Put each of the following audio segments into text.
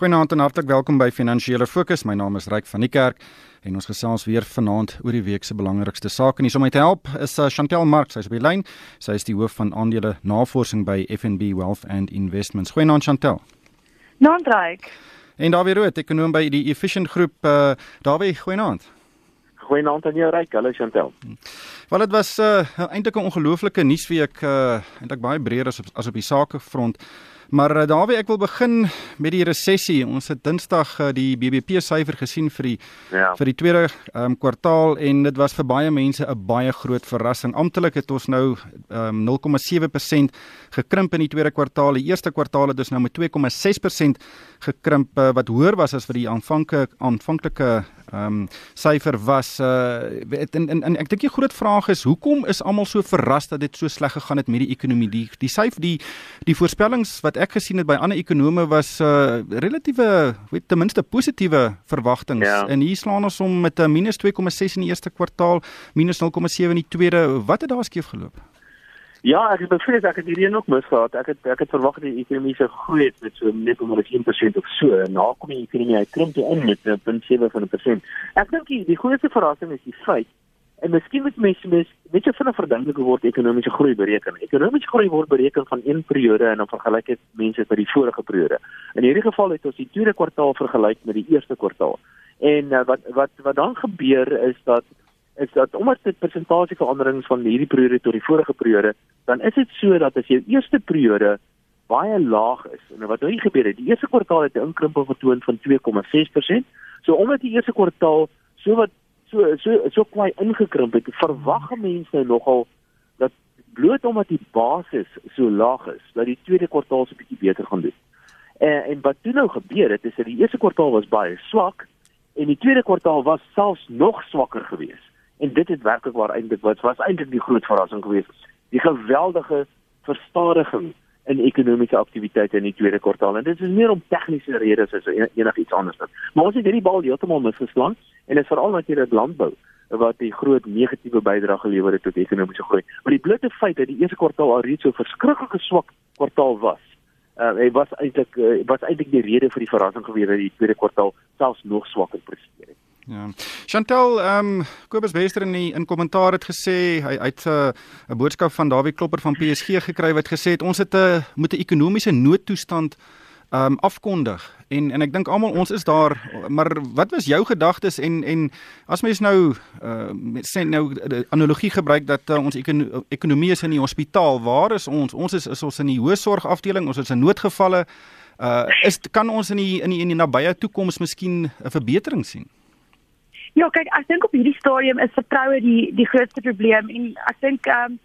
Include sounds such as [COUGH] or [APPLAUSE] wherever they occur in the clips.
Goeienaand en hartlik welkom by Finansiële Fokus. My naam is Ryk van die Kerk en ons gesels weer vanaand oor die week se belangrikste sake. En hier om my te help is uh, Chantel Marx, sy is op die lyn. Sy is die hoof van aandele navorsing by FNB Wealth and Investments. Goeienaand Chantel. Naand Ryk. En Dawie Rood, ekonom by die Efficient Groep. Uh, Dawie, goeienaand. Goeienaand aan jou Ryk. Hallo Chantel. Wel dit was uh, eintlik 'n ongelooflike nuusweek, uh, eintlik baie breër as op, as op die sakefront. Maar uh, Dawie, ek wil begin met die resessie. Ons het Dinsdag uh, die BBP syfer gesien vir die ja. vir die tweede um, kwartaal en dit was vir baie mense 'n baie groot verrassing. Amptelik het ons nou um, 0,7% gekrimp in die tweede kwartaal. Die eerste kwartaal het ons nou met 2,6% gekrimp uh, wat hoër was as vir die aanvanklike aanvanklike ehm um, syfer was uh en, en, en ek dink die groot vraag is hoekom is almal so verras dat dit so sleg gegaan het met die ekonomie die die syfer die die voorspellings wat ek gesien het by ander ekonome was uh relatiewe weet ten minste positiewe verwagtinge ja. en hier slaan ons om met 'n minus 2,6 in die eerste kwartaal minus 0,7 in die tweede wat het daar skeef geloop Ja, ek het bevrees ek het hierdie nog misgehad. Ek het ek het verwag die ekonomie sou groei het met so net om 1% of so. Na kom die ekonomie uit krimp toe in met 0.7%. Ek dink die, die grootste verrassing is die feit en miskien moet mense mes net so vinnig verdink hoe word ekonomiese groei bereken. Ekonomiese groei word bereken van een periode en dan vergelyk dit mense met die vorige periode. In hierdie geval het ons die tweede kwartaal vergelyk met die eerste kwartaal. En uh, wat wat wat dan gebeur is dat is dat omdat dit persentasieveranderings van hierdie periode tot die vorige periode, dan is dit so dat as jou eerste periode baie laag is en wat nou gebeur het, die eerste kwartaal het 'n inkrimping getoon van 2,6%. So omdat die eerste kwartaal so wat so so so kwai ingekrimp het, verwag mense nou nogal dat bloot omdat die basis so laag is, dat die tweede kwartaal so 'n bietjie beter gaan doen. En en wat toe nou gebeur het, is dat die eerste kwartaal was baie swak en die tweede kwartaal was selfs nog swakker geweest en dit het werklik waar eintlik wat was eintlik die groot verrassing geweest die geweldige verstadiging in ekonomiese aktiwiteite in die tweede kwartaal. En dit is meer om tegniese redes as enigiets anders dan. Maar ons het hierdie bal heeltemal misgeslaan en dit is veral natuurlik landbou wat die groot negatiewe bydrae gelewer het tot ekonomiese groei. Maar die blote feit dat die eerste kwartaal al reeds so verskriklike swak kwartaal was uh, hy was eintlik uh, was eintlik die rede vir die verrassing gewees dat die tweede kwartaal selfs nog swakker presteer het Ja. Chantel, ehm um, Kobus Wester in die in kommentaar het gesê hy uit 'n uh, 'n boodskap van Dawie Klopper van PSG gekry wat gesê het ons het 'n uh, moet 'n ekonomiese noodtoestand ehm um, afkondig. En en ek dink almal ons is daar, maar wat was jou gedagtes en en as mens nou uh sê nou analogie gebruik dat uh, ons ekon ekonomie is in die hospitaal, waar is ons? Ons is is ons in die hoë sorg afdeling, ons is in noodgevalle. Uh is kan ons in die in die in die nabye toekoms miskien 'n verbetering sien? Ja, kyk, ek dink op hierdie stadium is vertroue die die grootste probleem en ek dink um,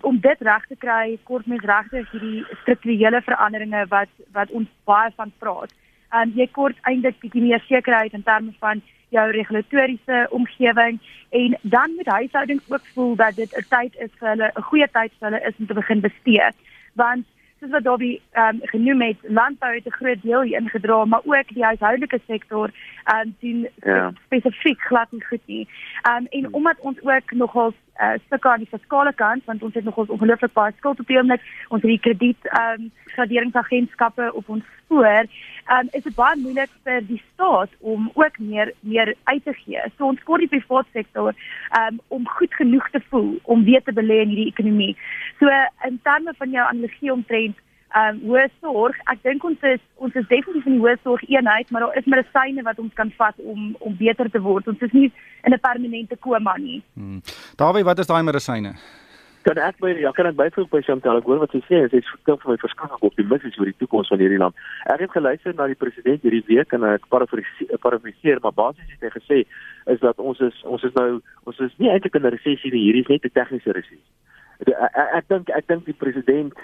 om dit reg te kry, kort mens regtig hierdie strukturele veranderinge wat wat ons baie van praat. Ehm um, jy kort eintlik bietjie meer sekerheid in terme van jou regulatoriese omgewing en dan moet huishoudings ook voel dat dit 'n tyd is vir hulle, 'n goeie tyd vir hulle is om te begin bestee. Want soos wat Dobby ehm um, genoem het, landbou het 'n groot deel hier ingedra, maar ook die huishoudelike sektor ehm um, sien ja. spesifiek glad nie goed nie. Ehm um, en hmm. omdat ons ook nogal uh, stukke aan die fiskale kant, want ons het nogal ongelooflik baie skuld op die oomblik, ons het die krediet ehm um, graderingsagentskappe op ons voor, um, is dit baie moeilik vir die staat om ook meer meer uit te gee. So ons kort die private sektor um, om goed genoeg te voel om weer te belê in hierdie ekonomie. So in terme van jou analogie omtrent ehm um, hoë sorg, ek dink ons is ons is definitief in die hoë sorg eenheid, maar daar is medisyne wat ons kan vat om om beter te word. Ons is nie in 'n permanente koma nie. Hmm. Dawie, wat is daai medisyne? Kan ek by ja, kan ek byvoeg by Chantal? Ek hoor wat sy sê, sy is vertel vir my verskriklik optimisties oor die toekoms van hierdie land. Ek het geluister na die president hierdie week en ek parafraseer, maar basies het hy gesê is dat ons is ons is nou ons is nie eintlik in 'n resessie nie, hierdie is net 'n tegniese resessie. Ek dink ek dink die president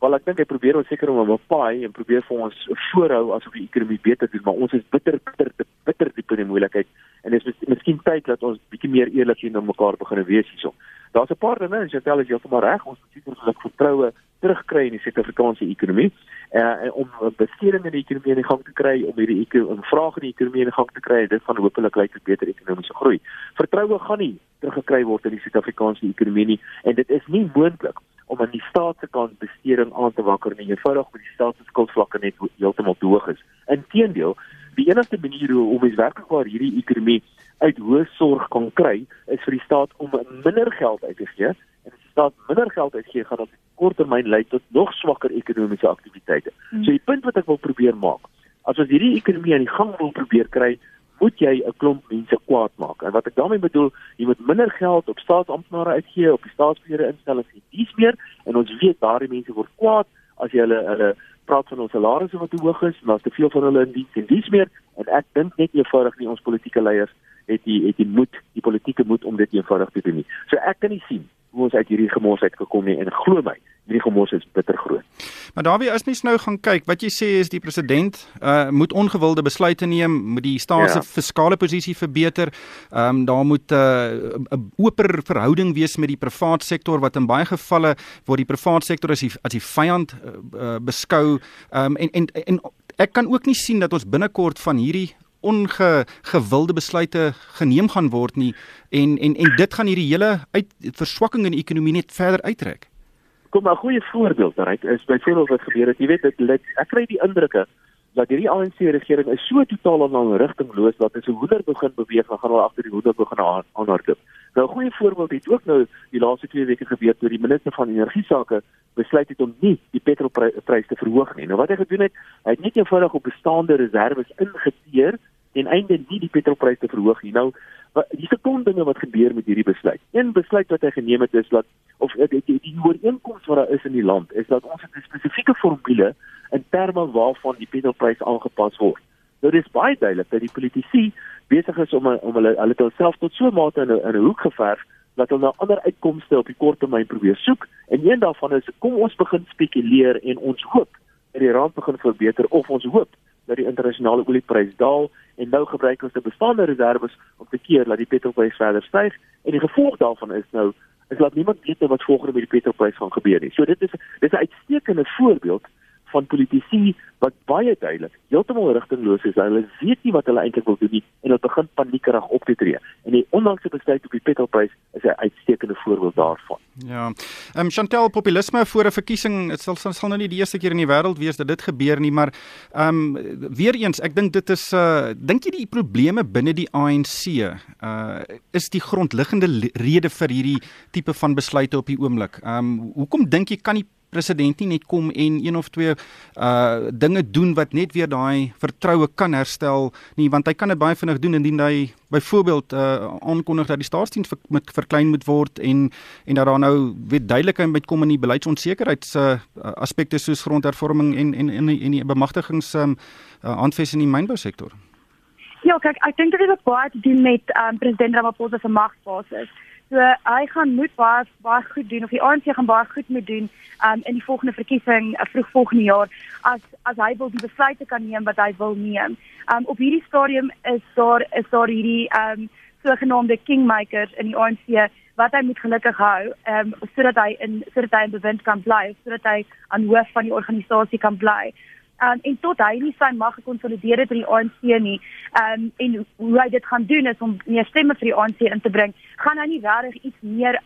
Wel ek dink hy probeer ons seker om 'n paai en probeer vir ons voorhou asof die ekonomie beter doen, maar ons is bitter bitter bitter diep in die moeilikheid en dit is miskien tyd dat ons bietjie meer eerlik teenoor mekaar begin wees hierso. Daar's 'n paar dinge, jy as jy heeltemal reg, ons moet seker geluk vertroue terugkry in die Suid-Afrikaanse ekonomie. Uh, om besteding in die ekonomie in gang te kry, om hierdie ekonomie vraag in die ekonomie in gang te kry, dit van hopelik lei tot beter ekonomiese groei. Vertroue gaan nie teruggekry word in die Suid-Afrikaanse ekonomie nie en dit is nie moontlik om aan die staat se kant besteding aan te wakker nie. Eenvoudig met die staat se skuldvlakke net heeltemal te hoog is. Inteendeel, die enigste manier hoe om mens werklik waar hierdie ekonomie uit hoë sorg kan kry, is vir die staat om minder geld uit te gee. En as die staat minder geld uitgee, gaan dit korttermyn lei tot nog swakker ekonomiese aktiwiteite. Hmm. So die punt wat ek wil probeer maak, as ons hierdie ekonomie aan die gang wil probeer kry, moet jy 'n klomp mense kwaad maak. En wat ek daarmee bedoel, jy moet minder geld op staatsamptenare uitgee, op die staatsbeheerde instellings en dis meer en ons weet daardie mense word kwaad as jy hulle hulle praat van ons salarisse wat te hoog is, maar as te veel van hulle in diens en dis meer en ek dink net eenvoudig nie ons politieke leiers het die het die moed, die politieke moed om dit eenvoudig te doen nie. So ek kan nie sien hoe ons uit hierdie gemors uit gekom nie en glo my, hierdie gemors is bitter groot. Maar Dawie, as mens nou gaan kyk, wat jy sê is die president uh moet ongewilde besluite neem, moet die staat se ja. fiskale posisie verbeter. Ehm um, daar moet 'n uh, oper verhouding wees met die privaat sektor wat in baie gevalle word die privaat sektor as die as die vyand uh, uh, beskou. Ehm um, en en en ek kan ook nie sien dat ons binnekort van hierdie ongewilde besluite geneem gaan word nie en en en dit gaan hierdie hele uit verswakking in die ekonomie net verder uittrek. Kom 'n goeie voorbeeld daaruit is byvoorbeeld wat gebeur het. Jy weet dit ek kry die indrukke dat hierdie ANC regering is so totaal aan 'n rigtingloos dat as 'n hoender begin beweeg, gaan hulle agter die hoender begin aanhardloop. Nou 'n goeie voorbeeld het ook nou die laaste 2 weke gebeur toe die minister van energie sake besluit het om nie die petrolprys te verhoog nie. Nou wat hy gedoen het, hy het net eenvoudig op bestaande reserve ingeteer ten einde nie die petrolprys te verhoog nie. Nou dis 'n klomp dinge wat gebeur met hierdie besluit. Een besluit wat hy geneem het is dat of die die, die ooreenkoms wat daar is in die land is dat ons 'n spesifieke formule in terme waarvan die petrolprys aangepas word. Nou dis baie duidelik dat die politici besig is om om hulle hulle self tot so 'n mate in 'n in 'n hoek geverf dat hulle na ander uitkomste op die kort termyn probeer soek en een daarvan is kom ons begin spekuleer en ons hoop dat die rand begin verbeter of ons hoop dat die internasionale olieprys daal en nou gebruik ons die bestaande reserve om te keer dat die petrolprys verder styg en die gevolg daarvan is nou is dat niemand weet wat volgende met die petrolprys gaan gebeur nie. So dit is dis 'n uitstekende voorbeeld van politici wat baie duidelik heeltemal rigtingloos is. Hulle weet nie wat hulle eintlik wil doen nie en hulle begin paniekerig op te tree. En die onlangse besluit op die petrolprys is 'n uitstekende voorbeeld daarvan. Ja. Ehm um, Chantel populisme voor 'n verkiesing, dit sal sal nou nie die eerste keer in die wêreld wees dat dit gebeur nie, maar ehm um, weer eens, ek dink dit is uh dink jy die probleme binne die ANC uh is die grondliggende rede vir hierdie tipe van besluite op die oomblik. Ehm um, hoekom dink jy kan die president nie net kom en een of twee uh dinge doen wat net weer daai vertroue kan herstel nie want hy kan dit baie vinnig doen indien hy byvoorbeeld uh aankondig dat die staatsdiens ver, met verklein moet word en en dat daar nou weet duidelikheid met kom in die beleidsonsekerheids uh, aspekte soos grondhervorming en en en en die bemagtigings um uh, aanves in die mynbousektor. Ja, kyk, ek dink dit het baie te doen met um president Ramaphosa se magbasis. So hy gaan moet baie baie goed doen of die ANC gaan baie goed moet doen um, in die volgende verkiesing uh, vroeg volgende jaar as as hy wil die besluite kan neem wat hy wil neem. Um, op hierdie stadium is daar is daar hierdie um, sogenaamde kingmakers in die ANC wat hy moet gelukkig hou um, sodat hy in sodat hy in bewind kan bly sodat hy aan hoof van die organisasie kan bly um, en tot hy nie sy mag gekonsolideer het in die ANC nie um, en hoe hy dit gaan doen is om meer stemme vir die ANC in te bring gaan hy nie regtig iets meer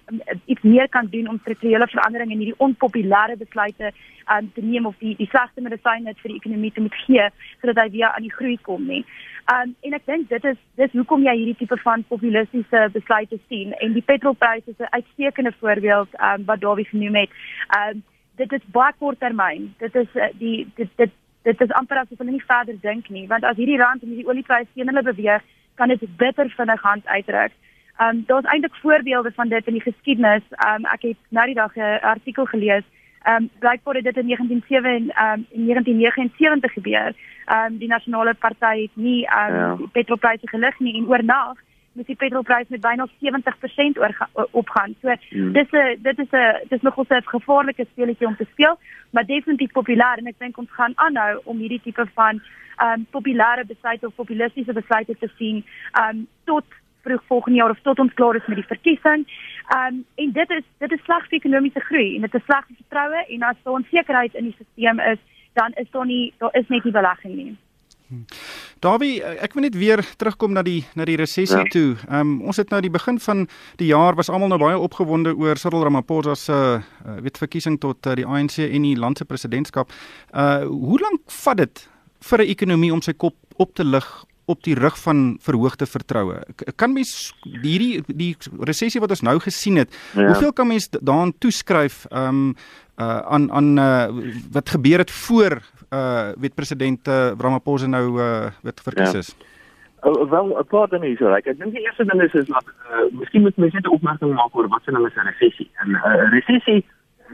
iets meer kan doen om strukturele verandering in hierdie onpopulêre besluite um, te neem of die die slegste medisyne vir die ekonomie te moet gee sodat hy weer aan die groei kom nie Um, en ek dink dit is dis hoekom jy hierdie tipe van populistiese besluite sien en die petrolpryse is 'n uitstekende voorbeeld um, wat Dawie genoem het. Um, dit is baie kort termyn. Dit is uh, die dit dit dit is amper asof hulle nie verder dink nie want as hierdie rand en hierdie oliepryse teen hulle beweeg kan dit bitter vinnig hand uitdruk. Ehm um, daar's eintlik voorbeelde van dit in die geskiedenis. Ehm um, ek het nou die dag 'n artikel gelees. Ehm um, blykbaar het dit in 1907 ehm um, in 1979 gebeur. Ehm um, die nasionale party het nie ehm um, ja. petrolpryse gelig nie en oornag met die petrolprys met byna 70% oor opgaan. So hmm. dis 'n dit is 'n dis nogal 'n gevaarlike speletjie om te speel, maar definitief populêr en ek dink ons gaan aanhou om hierdie tipe van ehm um, populêre besluite of populistiese besluite te sien ehm um, tot vroeg volgende jaar of tot ons klaar is met die verkiesing. Ehm um, en dit is dit is sleg vir ekonomiese groei en dit is sleg vir vertroue en as daar onsekerheid in die stelsel is, dan is daar nie daar is net nie belegging nie. Davie, ek wil net weer terugkom na die na die resessie ja. toe. Ehm um, ons het nou die begin van die jaar was almal nou baie opgewonde oor Cyril Ramaphosa se uh, weet verkiesing tot uh, die ANC en die land se presidentskap. Uh hoe lank vat dit vir 'n ekonomie om sy kop op te lig op die rug van verhoogde vertroue. Kan mens hierdie die resessie wat ons nou gesien het, ja. hoeveel kan mens daaraan toeskryf um uh aan aan uh wat gebeur het voor uh weet president uh, Ramaphosa nou uh weet verkies is? Ja. Oh, wel 'n paar dinge hier so. Like, ek dink die eerste ding is is dat uh, miskien moet mense net 'n opmerking maak oor wat se nou is 'n resessie. En 'n uh, resessie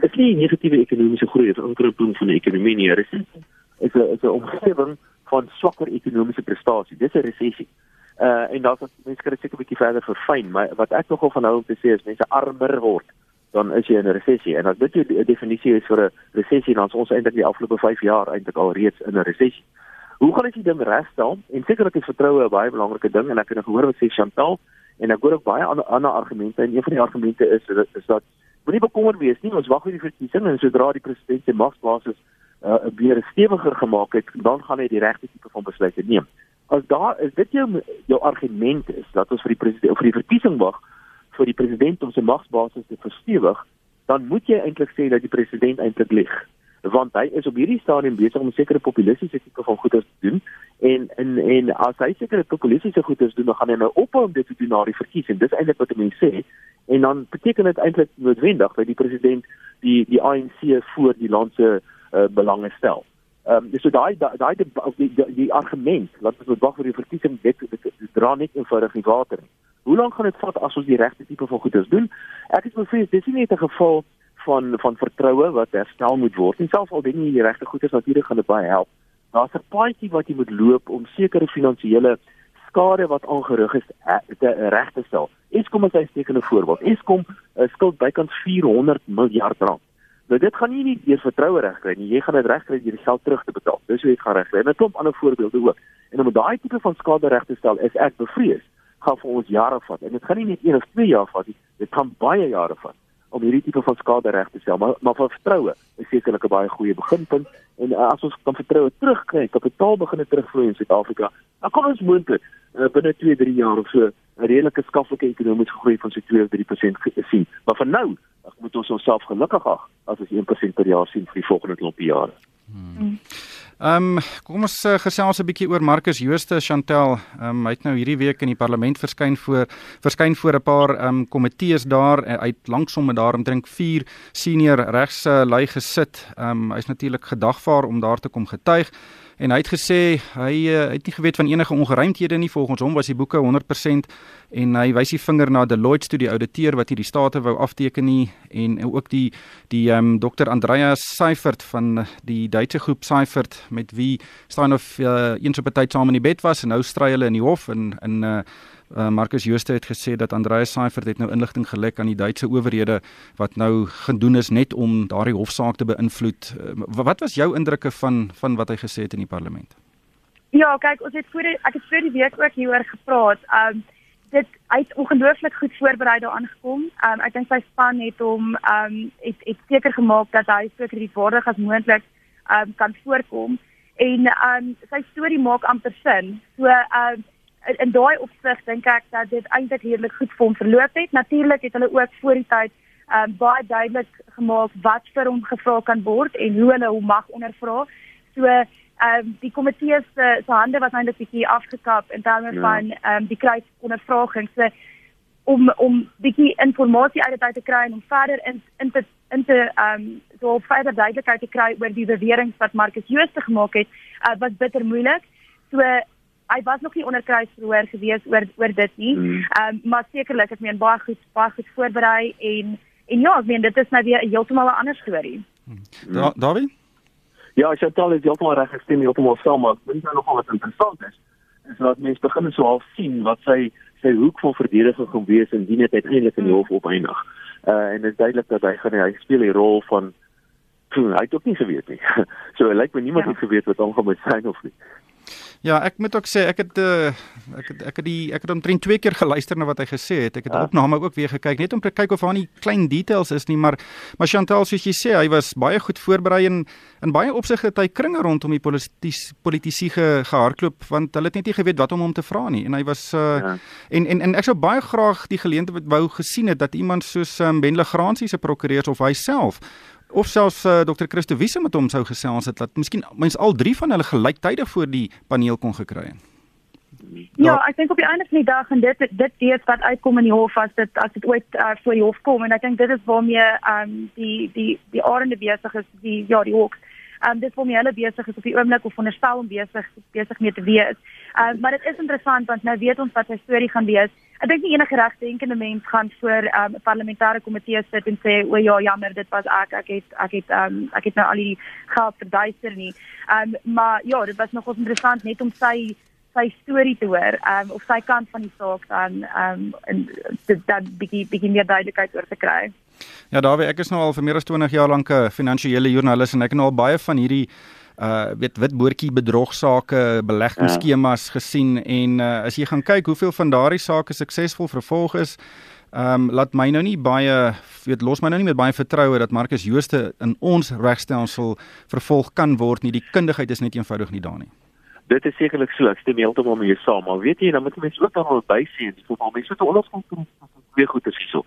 is nie negatiewe ekonomiese groei of inkrimping van die ekonomie nie. 'n Resessie is 'n is 'n omgewing van swakker ekonomiese prestasie. Dis 'n resessie. Uh en daar's mense kan dit seker 'n bietjie verder verfyn, maar wat ek nogal van hou om te sê is mense armer word dan is jy in 'n resessie en as dit jou definisie is vir 'n resessie dan ons eintlik die afgelope 5 jaar eintlik al reeds in 'n resessie. Hoe gaan ek die ding regstel? En sekerlik is vertroue 'n baie belangrike ding en ek het nou gehoor wat sê Chantal en ek hoor ook baie ander ander argumente en een van die argumente is is dat moenie bekommerd wees nie, ons wag vir die verkiesing en sodra die president se magsbasis uh, weer stewiger gemaak het, dan gaan hy die regte tipe van besluite neem. As daar is dit jou jou argument is dat ons vir die president vir die verkiesing wag vir die president om sy magsbasis te verstewig, dan moet jy eintlik sê dat die president eintlik lieg want hy is op hierdie stadium besig om sekere populistiese tipe van goeders te doen en en en as hy sekere populistiese goeders doen dan gaan hy nou ophou om dit te doen na die verkiesing dis eintlik wat mense sê en dan beteken dit eintlik noodwendig dat die president die die ANC voor die land se uh, belange stel. Ehm um, so daai daai die, die, die, argument dat ons wag vir die verkiesing dit, dit, dit, dit dra net eenvoudig nie water nie. Hoe lank gaan dit vat as ons die regte tipe van goeders doen? Ek is bevrees dis nie net 'n geval van van vertroue wat herstel moet word. En selfs al doen jy die regte goeders natuurlik gaan dit baie help. Daar's 'n paadjie wat jy moet loop om sekere finansiële skade wat aangerig is eh, te reg te stel. Eskom is 'n stekende voorbeeld. Eskom uh, skuld bykans 400 miljard rand. Nou dit gaan nie net deur vertroue regkry nie. Jy gaan dit regkry deur die geld terug te betaal. Dis hoe jy dit gaan regkry. En 'n klomp ander voorbeelde ook. En om daai tipe van skade reg te stel, is ek bevrees gaan vir ons jare vat. En dit gaan nie net 1 of 2 jaar vat nie. Dit gaan baie jare vat om hierdie tipe van skade reg te stel. Maar maar vir vertroue is sekerlik 'n baie goeie beginpunt en uh, as ons kan vertroue terugkry, kapitaal begin terugvloei in Suid-Afrika, dan kan ons moontlik uh, binne 2, 3 jaar of so 'n redelike skaplike ekonomiese groei van so 2 of 3% sien. Maar vir nou, moet ons onsself gelukkig ag as ons 1% per jaar sien vir die volgende klompie jare. Hmm. Ehm um, kom ons uh, gesels 'n bietjie oor Marcus Jooste Chantel. Ehm um, hy het nou hierdie week in die parlement verskyn voor verskyn voor 'n paar ehm um, komitees daar uit lanksomme daar omtrent 4 senior regs uh, lui gesit. Ehm um, hy's natuurlik gedagvaar om daar te kom getuig. En hy het gesê hy uh, het nie geweet van enige ongeruimthede nie volgens hom was die boeke 100% en hy wys die vinger na Deloitte studie ouditeur wat hierdie state wou afteken nie en ook die die ehm um, Dr Andreas Seifert van die Duitse groep Seifert met wie staan of uh, eens op 'n tyd saam in die bed was en nou stry hulle in die hof in in uh, Uh, Marcus Jooste het gesê dat Andreas Seifert het nou inligting gelek aan die Duitse owerhede wat nou gedoen is net om daardie hofsaak te beïnvloed. Uh, wat was jou indrukke van van wat hy gesê het in die parlement? Ja, kyk, ons het voor die, ek het voor die week ook hieroor gepraat. Um dit hy het ongelooflik goed voorberei daaraan gekom. Um ek dink sy span het hom um het het seker gemaak dat hy so kredietwaardig as moontlik um kan voorkom en um sy storie maak amper sin. So um in, daai opsig dink ek dat dit eintlik redelik goed vir hom verloop het. Natuurlik het hulle ook voor die tyd um, baie duidelik gemaak wat vir hom gevra kan word en hoe hulle hom mag ondervra. So ehm um, die komitee se se hande was eintlik bietjie afgekap in terme ja. van ehm um, die kruis ondervraging se om om bietjie inligting uit dit te kry en om verder in in te in te ehm um, so verder duidelikheid te kry oor die beweringe wat Marcus Jooste gemaak het, uh, was bitter moeilik. So hy was nog nie onder kruisverhoor gewees oor oor dit nie. Mm. Ehm um, maar sekerlik, ek meen baie goed baie goed voorberei en en ja, ek meen dit is nou weer heeltemal 'n ander storie. Mm. Da Dawie? Ja, ek het al dit heeltemal reg gestem, heeltemal saam, maar dit is nou nogal wat interessant is. Is dat mense begin so half sien wat sy sy hoek van verdediging gaan wees indien dit uiteindelik in die hof opeindig. Uh en dit is duidelik dat hy gaan hy speel die rol van hy het ook nie geweet nie. [LAUGHS] so lyk like my niemand ja. het geweet wat hom gaan moet sê of nie. Ja, ek moet ook sê ek het uh, ek het ek het die ek het omtrent twee keer geluister na wat hy gesê het. Ek het ja. opname ook weer gekyk net om te kyk of daar nie klein details is nie, maar maar Chantal soos jy sê, hy was baie goed voorberei en in baie opsigte het hy kringe rondom die politisie politisie ge, gehardloop want hulle het net nie geweet wat om hom te vra nie en hy was uh, ja. en en en ek sou baie graag die geleentheid wou gesien het dat iemand soos um, Benle Gransie se prokureurs of hy self of selfs uh, Dr. Christo Wiese met hom sou gesels het dat miskien mens al drie van hulle gelyktydig voor die paneel kon gekry het. Ja, ek dink op die einde van die dag en dit dit weet wat uitkom in die hof as dit as dit ooit uh, voor die hof kom en ek dink dit is waarmee ehm um, die die die arende besig is die ja die hoek. Ehm um, dit waarmee hulle besig is op die oomblik of onderstel om besig besig mee te wees. Ehm um, maar dit is interessant want nou weet ons wat sy storie gaan wees. Ek dink nie enige regdenkende mens gaan voor ehm, 'n um, parlementêre komitee sit en sê o ja jammer dit was ek ek het ek het ehm um, ek het nou al die geld verduister nie. Ehm um, maar ja, dit was nogals interessant net om sy sy storie te hoor, ehm um, of sy kant van die saak dan ehm um, dit dan bietjie bietjie meer duidelikheid oor te kry. Ja, Dawie, ek is nou al vir meer as 20 jaar lank 'n finansiële joernalis en ek het nou al baie van hierdie uh weet wit boortjie bedrogsaake, beleggingsskemas ja. gesien en uh as jy gaan kyk hoeveel van daardie sake suksesvol vervolg is, ehm um, laat my nou nie baie weet los my nou nie met baie vertroue dat Marcus Jooste in ons regstelsel vervolg kan word nie. Die kundigheid is net eenvoudig nie daar nie. Dit is sekerlik so. Ek stem heeltemal mee saam maar weet jy dan moet mense ook dan wel bysien. Dis vir mense wat onderskyn kan twee goeie hierso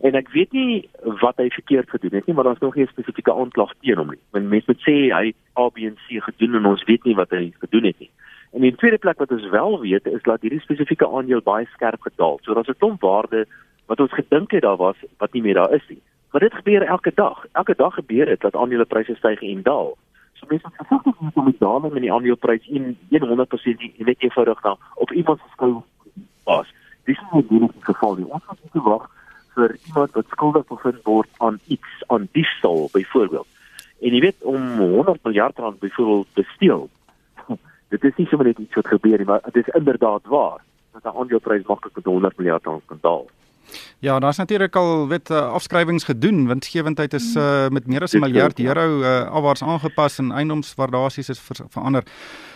en ek weet nie wat hy verkeerd gedoen het nie maar daar's nog nie 'n spesifieke aanklag teen hom nie. Men mense moet sê hy A B en C gedoen en ons weet nie wat hy gedoen het nie. En in tweede plek wat ons wel weet is dat hierdie spesifieke aandeel baie skerp gedaal so daar's 'n klomp waarde wat ons gedink het daar was wat nie meer daar is nie. Maar dit gebeur elke dag. Elke dag gebeur dit dat aandelepryse styg en daal. So mense het versigtig moet om die daling in die aandeleprys in 100% nie net eenvoudig dan op iemand se skou pas. Dis nie die geval nie. Ons moet wag vir iemand wat skuldig bevind word aan iets aan diefstal byvoorbeeld. En jy weet om 100 miljard rand byvoorbeeld te steel. [LAUGHS] Dit is nie sommer net iets wat gebeur nie, maar dit is inderdaad waar dat 'n aandeleprys maklik met 100 miljard rand kan daal. Ja, daar's natuurlik al wet uh, afskrywings gedoen want gewendheid is uh, met meer as 'n miljard euro uh, afwaarts aangepas en eiendomswaardasies is ver verander.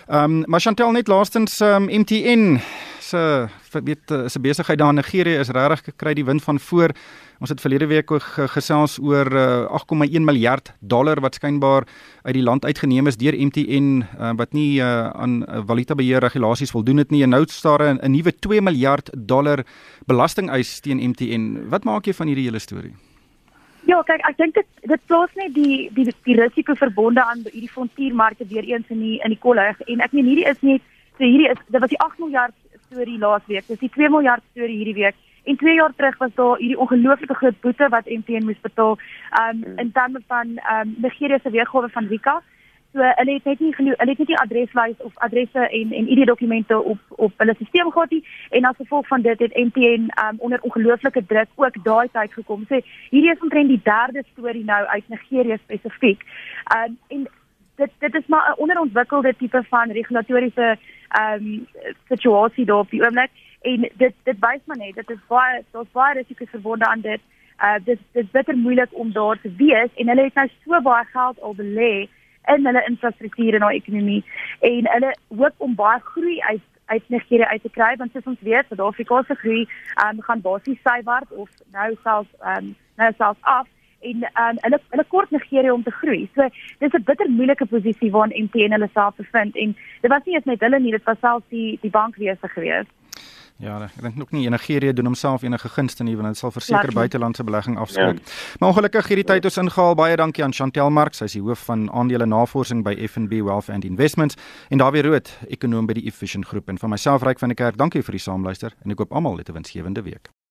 Ehm um, maar Chantel net laastens um, ehm, MTN se weet se besigheid daar in Nigerië is regtig kry die wind van voor. Ons het verlede week gesels oor uh, 8,1 miljard dollar wat skynbaar uit die land uitgeneem is deur MTN uh, wat nie uh, aan valutabeheer regulasies voldoen het nie en nou staar 'n nuwe 2 miljard dollar belastingeis teen MTN. Wat maak jy van hierdie hele storie? Ja, kyk, ek dink dit dit plaas net die die die risiko verbonde aan hierdie frontiermarkte weer eens in die in die kollig en ek meen hierdie is nie so hierdie is dit was die 8 miljard storie laasweek. Dis die 2 miljard storie hierdie week. En 2 jaar terug was daar hierdie ongelooflike groot boete wat MTN moes betaal um in terme van um Nigeria se weergawe van Rika. So hulle het net nie genoeg, hulle het net nie adreslys of adresse en en ID dokumente op op hulle stelsel gehad nie en as gevolg van dit het MTN um onder ongelooflike druk ook daai tyd gekom. Sê hierdie is omtrent die derde storie nou uit Nigeria spesifiek. Um en dit dit is maar 'n onderontwikkelde tipe van regulatoriese ehm um, situasie daar op die oomblik. En dit dit wys maar net dit is baie daar's baie risiko's verbonde aan dit. Uh dit dit is bitter moeilik om daar te wees en hulle het nou so baie geld al belê in hulle infrastruktuur en hulle ekonomie. En hulle hoop om baie groei uit uit Nigeria uit te kry want soos ons weet Suid-Afrika se groei um, gaan basies sywaarts of nou selfs um, nou selfs af en um, hulle hulle kort Nigeria om te groei. So dis 'n bitter moeilike posisie waarin MTN hulle self bevind en dit was nie eens net hulle nie, dit was selfs die die bankwese gewees. Ja, ek dink ook nie Nigeria doen homself enige gunste nie want dit sal verseker buitelandse belegging afskrik. Ja. Maar ongelukkig hierdie tyd ons ingehaal. Baie dankie aan Chantel Marx, sy is die hoof van aandele navorsing by FNB Wealth and Investments en Dawie Rood, ekonom by die Efficient Groep en van myself Ryk van der Kerk. Dankie vir die saamluister en ek koop almal 'n winsgewende week.